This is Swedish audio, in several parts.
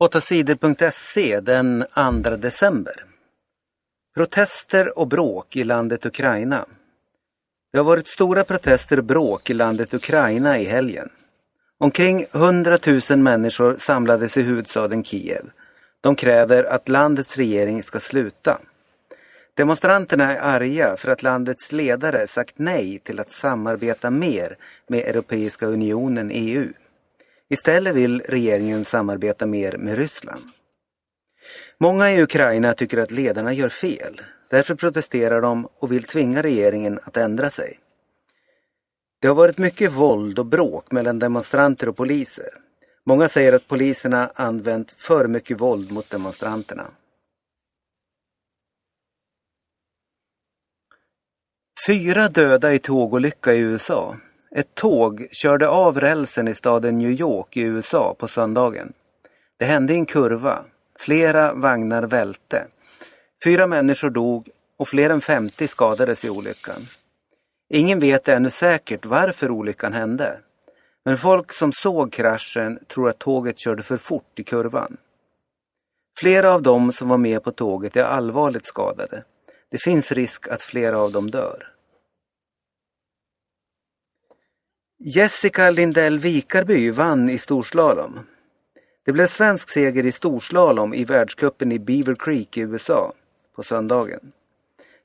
8sidor.se den 2 december. Protester och bråk i landet Ukraina. Det har varit stora protester och bråk i landet Ukraina i helgen. Omkring 100 000 människor samlades i huvudstaden Kiev. De kräver att landets regering ska sluta. Demonstranterna är arga för att landets ledare sagt nej till att samarbeta mer med Europeiska unionen EU. Istället vill regeringen samarbeta mer med Ryssland. Många i Ukraina tycker att ledarna gör fel. Därför protesterar de och vill tvinga regeringen att ändra sig. Det har varit mycket våld och bråk mellan demonstranter och poliser. Många säger att poliserna använt för mycket våld mot demonstranterna. Fyra döda i tågolycka i USA. Ett tåg körde av rälsen i staden New York i USA på söndagen. Det hände i en kurva. Flera vagnar välte. Fyra människor dog och fler än 50 skadades i olyckan. Ingen vet ännu säkert varför olyckan hände. Men folk som såg kraschen tror att tåget körde för fort i kurvan. Flera av dem som var med på tåget är allvarligt skadade. Det finns risk att flera av dem dör. Jessica Lindell Vikarby vann i storslalom. Det blev svensk seger i storslalom i världscupen i Beaver Creek i USA på söndagen.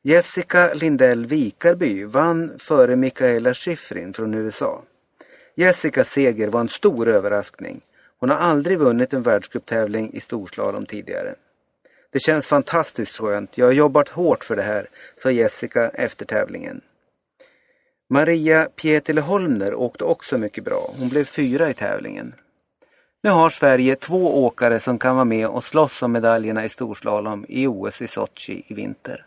Jessica Lindell Vikarby vann före Mikaela Schifrin från USA. Jessicas seger var en stor överraskning. Hon har aldrig vunnit en världscuptävling i storslalom tidigare. Det känns fantastiskt skönt. Jag har jobbat hårt för det här, sa Jessica efter tävlingen. Maria Pietilä Holmner åkte också mycket bra. Hon blev fyra i tävlingen. Nu har Sverige två åkare som kan vara med och slåss om medaljerna i storslalom i OS i Sochi i vinter.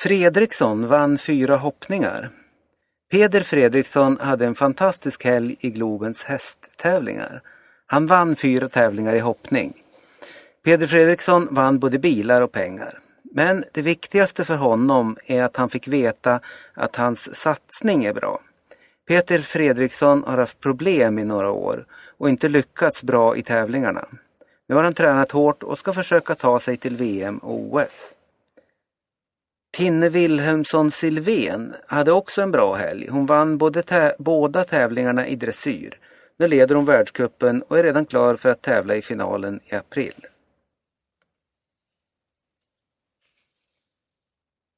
Fredriksson vann fyra hoppningar. Peder Fredriksson hade en fantastisk helg i Globens hästtävlingar. Han vann fyra tävlingar i hoppning. Peder Fredriksson vann både bilar och pengar. Men det viktigaste för honom är att han fick veta att hans satsning är bra. Peter Fredriksson har haft problem i några år och inte lyckats bra i tävlingarna. Nu har han tränat hårt och ska försöka ta sig till VM och OS. Tinne Wilhelmsson Silven hade också en bra helg. Hon vann både tä båda tävlingarna i dressyr. Nu leder hon världskuppen och är redan klar för att tävla i finalen i april.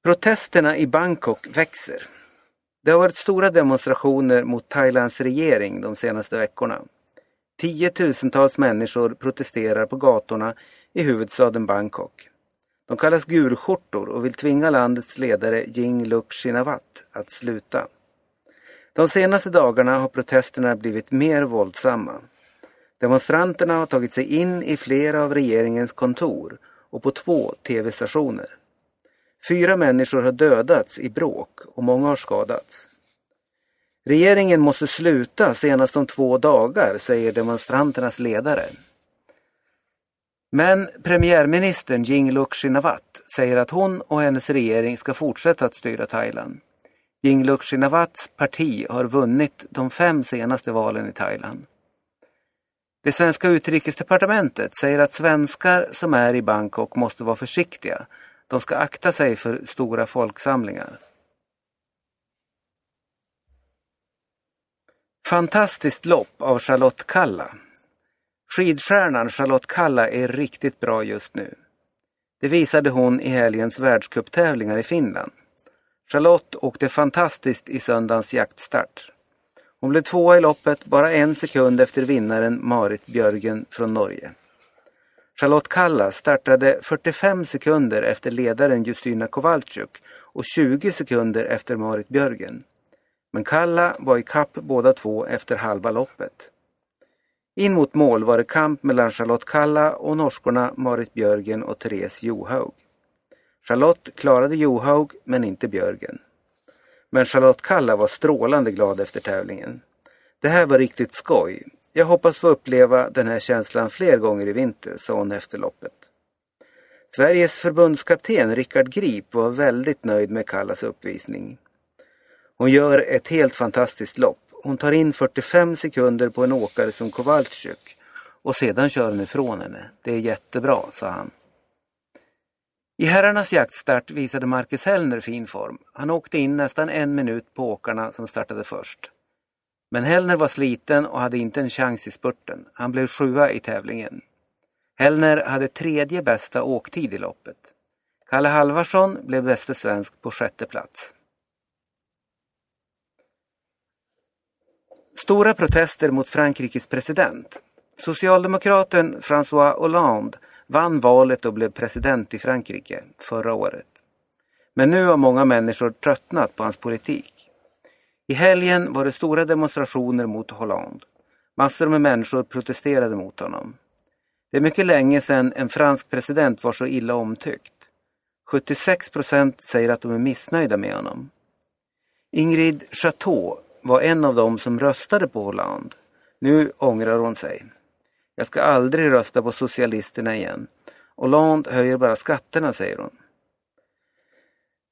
Protesterna i Bangkok växer. Det har varit stora demonstrationer mot Thailands regering de senaste veckorna. Tiotusentals människor protesterar på gatorna i huvudstaden Bangkok. De kallas gurskjortor och vill tvinga landets ledare Yingluck Shinawat att sluta. De senaste dagarna har protesterna blivit mer våldsamma. Demonstranterna har tagit sig in i flera av regeringens kontor och på två tv-stationer. Fyra människor har dödats i bråk och många har skadats. Regeringen måste sluta senast om två dagar, säger demonstranternas ledare. Men premiärministern Yingluck Shinawat säger att hon och hennes regering ska fortsätta att styra Thailand. Yingluck Shinawats parti har vunnit de fem senaste valen i Thailand. Det svenska utrikesdepartementet säger att svenskar som är i Bangkok måste vara försiktiga de ska akta sig för stora folksamlingar. Fantastiskt lopp av Charlotte Kalla. Skidstjärnan Charlotte Kalla är riktigt bra just nu. Det visade hon i helgens världscuptävlingar i Finland. Charlotte åkte fantastiskt i söndagens jaktstart. Hon blev tvåa i loppet bara en sekund efter vinnaren Marit Björgen från Norge. Charlotte Kalla startade 45 sekunder efter ledaren Justyna Kowalczyk och 20 sekunder efter Marit Björgen. Men Kalla var i kapp båda två efter halva loppet. In mot mål var det kamp mellan Charlotte Kalla och norskorna Marit Björgen och Therese Johaug. Charlotte klarade Johaug men inte Björgen. Men Charlotte Kalla var strålande glad efter tävlingen. Det här var riktigt skoj. Jag hoppas få uppleva den här känslan fler gånger i vinter, sa hon efter loppet. Sveriges förbundskapten Rickard Grip var väldigt nöjd med Kallas uppvisning. Hon gör ett helt fantastiskt lopp. hon tar in 45 sekunder på en åkare som Kowalczyk och sedan kör hon ifrån henne. Det är jättebra, sa han. I herrarnas jaktstart visade Marcus Hellner fin form. Han åkte in nästan en minut på åkarna som startade först. Men Hellner var sliten och hade inte en chans i spurten. Han blev sjua i tävlingen. Hellner hade tredje bästa åktid i loppet. Kalle Halvarsson blev bäste svensk på sjätte plats. Stora protester mot Frankrikes president. Socialdemokraten François Hollande vann valet och blev president i Frankrike förra året. Men nu har många människor tröttnat på hans politik. I helgen var det stora demonstrationer mot Hollande. Massor med människor protesterade mot honom. Det är mycket länge sedan en fransk president var så illa omtyckt. 76 procent säger att de är missnöjda med honom. Ingrid Chateau var en av dem som röstade på Hollande. Nu ångrar hon sig. Jag ska aldrig rösta på socialisterna igen. Hollande höjer bara skatterna, säger hon.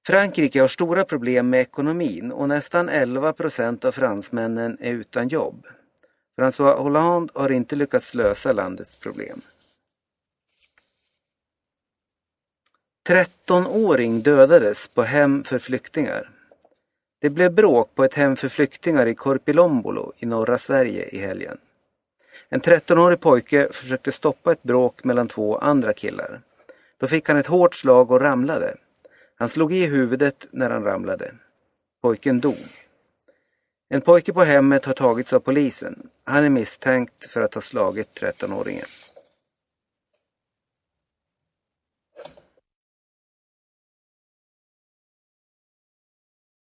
Frankrike har stora problem med ekonomin och nästan 11 procent av fransmännen är utan jobb. François Hollande har inte lyckats lösa landets problem. 13-åring dödades på hem för flyktingar. Det blev bråk på ett hem för flyktingar i Korpilombolo i norra Sverige i helgen. En 13-årig pojke försökte stoppa ett bråk mellan två andra killar. Då fick han ett hårt slag och ramlade. Han slog i huvudet när han ramlade. Pojken dog. En pojke på hemmet har tagits av polisen. Han är misstänkt för att ha slagit 13-åringen.